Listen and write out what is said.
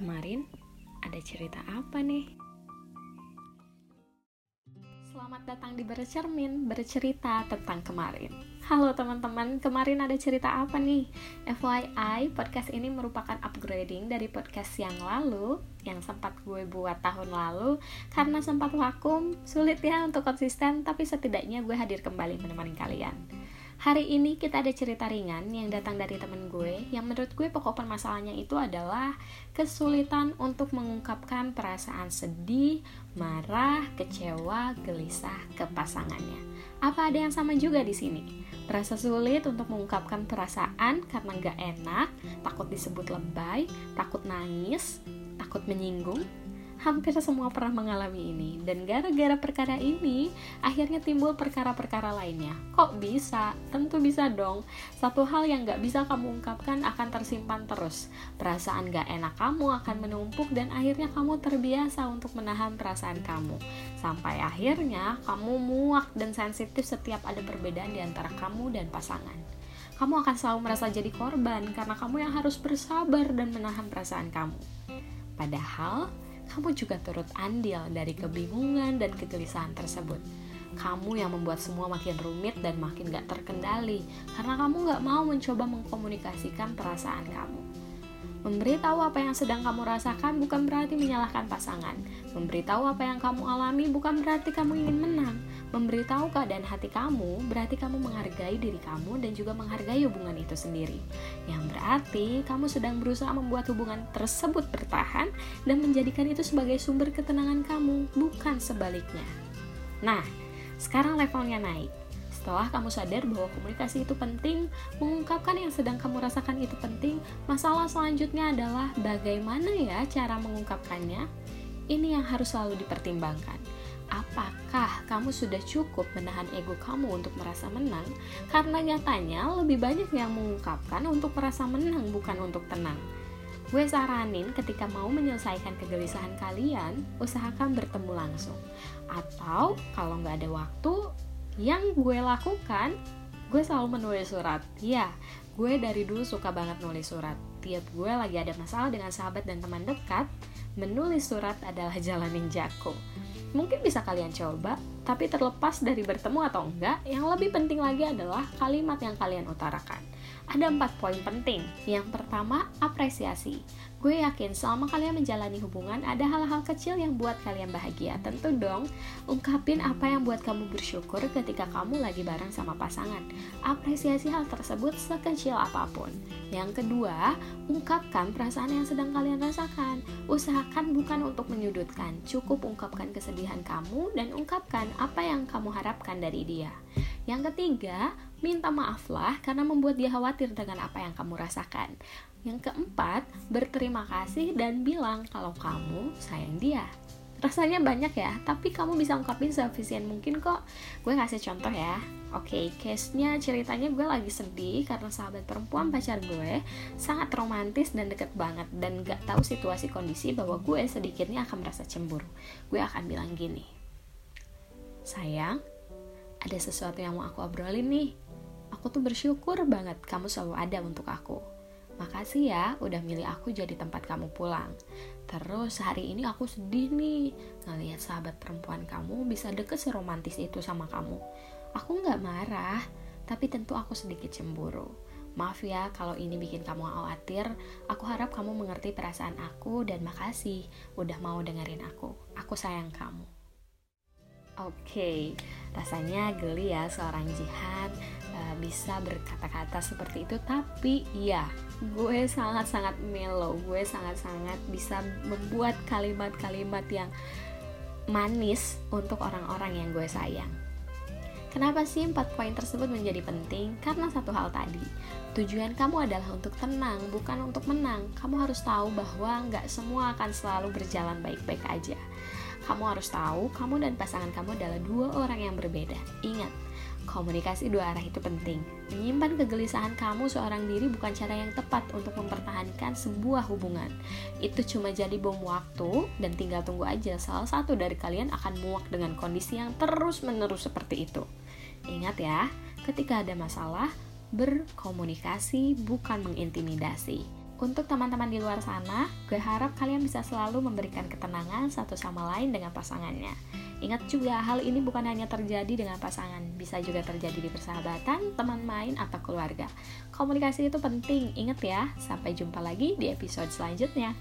Kemarin ada cerita apa nih? Selamat datang di Bercermin, bercerita tentang kemarin. Halo teman-teman, kemarin ada cerita apa nih? FYI, podcast ini merupakan upgrading dari podcast yang lalu, yang sempat gue buat tahun lalu, karena sempat vakum, sulit ya untuk konsisten, tapi setidaknya gue hadir kembali menemani kalian. Hari ini kita ada cerita ringan yang datang dari temen gue yang menurut gue pokok permasalahannya itu adalah kesulitan untuk mengungkapkan perasaan sedih, marah, kecewa, gelisah ke pasangannya. Apa ada yang sama juga di sini? Merasa sulit untuk mengungkapkan perasaan karena gak enak, takut disebut lebay, takut nangis, takut menyinggung, hampir semua pernah mengalami ini. Dan gara-gara perkara ini akhirnya timbul perkara-perkara lainnya. Kok bisa? tentu bisa dong. Satu hal yang gak bisa kamu ungkapkan akan tersimpan terus. Perasaan gak enak kamu akan menumpuk dan akhirnya kamu terbiasa untuk menahan perasaan kamu. Sampai akhirnya kamu muak dan sensitif setiap ada perbedaan di antara kamu dan pasangan. Kamu akan selalu merasa jadi korban karena kamu yang harus bersabar dan menahan perasaan kamu. Padahal kamu juga turut andil dari kebingungan dan kegelisahan tersebut. Kamu yang membuat semua makin rumit dan makin gak terkendali karena kamu gak mau mencoba mengkomunikasikan perasaan kamu. Memberitahu apa yang sedang kamu rasakan bukan berarti menyalahkan pasangan. Memberitahu apa yang kamu alami bukan berarti kamu ingin menang. Memberitahu keadaan hati kamu berarti kamu menghargai diri kamu dan juga menghargai hubungan itu sendiri. Yang berarti kamu sedang berusaha membuat hubungan tersebut bertahan dan menjadikan itu sebagai sumber ketenangan kamu, bukan sebaliknya. Nah, sekarang levelnya naik setelah kamu sadar bahwa komunikasi itu penting, mengungkapkan yang sedang kamu rasakan itu penting, masalah selanjutnya adalah bagaimana ya cara mengungkapkannya. Ini yang harus selalu dipertimbangkan. Apakah kamu sudah cukup menahan ego kamu untuk merasa menang? Karena nyatanya lebih banyak yang mengungkapkan untuk merasa menang bukan untuk tenang. Gue saranin ketika mau menyelesaikan kegelisahan kalian, usahakan bertemu langsung. Atau kalau nggak ada waktu, yang gue lakukan gue selalu menulis surat. Ya gue dari dulu suka banget nulis surat. Tiap gue lagi ada masalah dengan sahabat dan teman dekat menulis surat adalah jalan ninjaku mungkin bisa kalian coba tapi terlepas dari bertemu atau enggak yang lebih penting lagi adalah kalimat yang kalian utarakan ada empat poin penting. Yang pertama, apresiasi. Gue yakin selama kalian menjalani hubungan ada hal-hal kecil yang buat kalian bahagia. Tentu dong, ungkapin apa yang buat kamu bersyukur ketika kamu lagi bareng sama pasangan. Apresiasi hal tersebut sekecil apa pun. Yang kedua, ungkapkan perasaan yang sedang kalian rasakan. Usahakan bukan untuk menyudutkan, cukup ungkapkan kesedihan kamu dan ungkapkan apa yang kamu harapkan dari dia. Yang ketiga, minta maaflah karena membuat dia khawatir dengan apa yang kamu rasakan. Yang keempat, berterima kasih dan bilang kalau kamu sayang dia. Rasanya banyak ya, tapi kamu bisa ungkapin seefisien mungkin kok. Gue kasih contoh ya. Oke, okay, case-nya ceritanya gue lagi sedih karena sahabat perempuan pacar gue sangat romantis dan deket banget dan gak tahu situasi kondisi bahwa gue sedikitnya akan merasa cemburu. Gue akan bilang gini, sayang, ada sesuatu yang mau aku obrolin nih. Aku tuh bersyukur banget kamu selalu ada untuk aku. Makasih ya udah milih aku jadi tempat kamu pulang. Terus hari ini aku sedih nih ngeliat sahabat perempuan kamu bisa deket seromantis itu sama kamu. Aku nggak marah, tapi tentu aku sedikit cemburu. Maaf ya kalau ini bikin kamu khawatir. Aku harap kamu mengerti perasaan aku dan makasih udah mau dengerin aku. Aku sayang kamu. Oke, okay. rasanya geli ya seorang jihad uh, bisa berkata-kata seperti itu, tapi ya gue sangat-sangat mellow, gue sangat-sangat bisa membuat kalimat-kalimat yang manis untuk orang-orang yang gue sayang. Kenapa sih empat poin tersebut menjadi penting? Karena satu hal tadi, tujuan kamu adalah untuk tenang, bukan untuk menang. Kamu harus tahu bahwa nggak semua akan selalu berjalan baik-baik aja kamu harus tahu kamu dan pasangan kamu adalah dua orang yang berbeda. Ingat, komunikasi dua arah itu penting. Menyimpan kegelisahan kamu seorang diri bukan cara yang tepat untuk mempertahankan sebuah hubungan. Itu cuma jadi bom waktu dan tinggal tunggu aja salah satu dari kalian akan muak dengan kondisi yang terus-menerus seperti itu. Ingat ya, ketika ada masalah, berkomunikasi bukan mengintimidasi. Untuk teman-teman di luar sana, gue harap kalian bisa selalu memberikan ketenangan satu sama lain dengan pasangannya. Ingat juga, hal ini bukan hanya terjadi dengan pasangan, bisa juga terjadi di persahabatan, teman main, atau keluarga. Komunikasi itu penting, ingat ya. Sampai jumpa lagi di episode selanjutnya.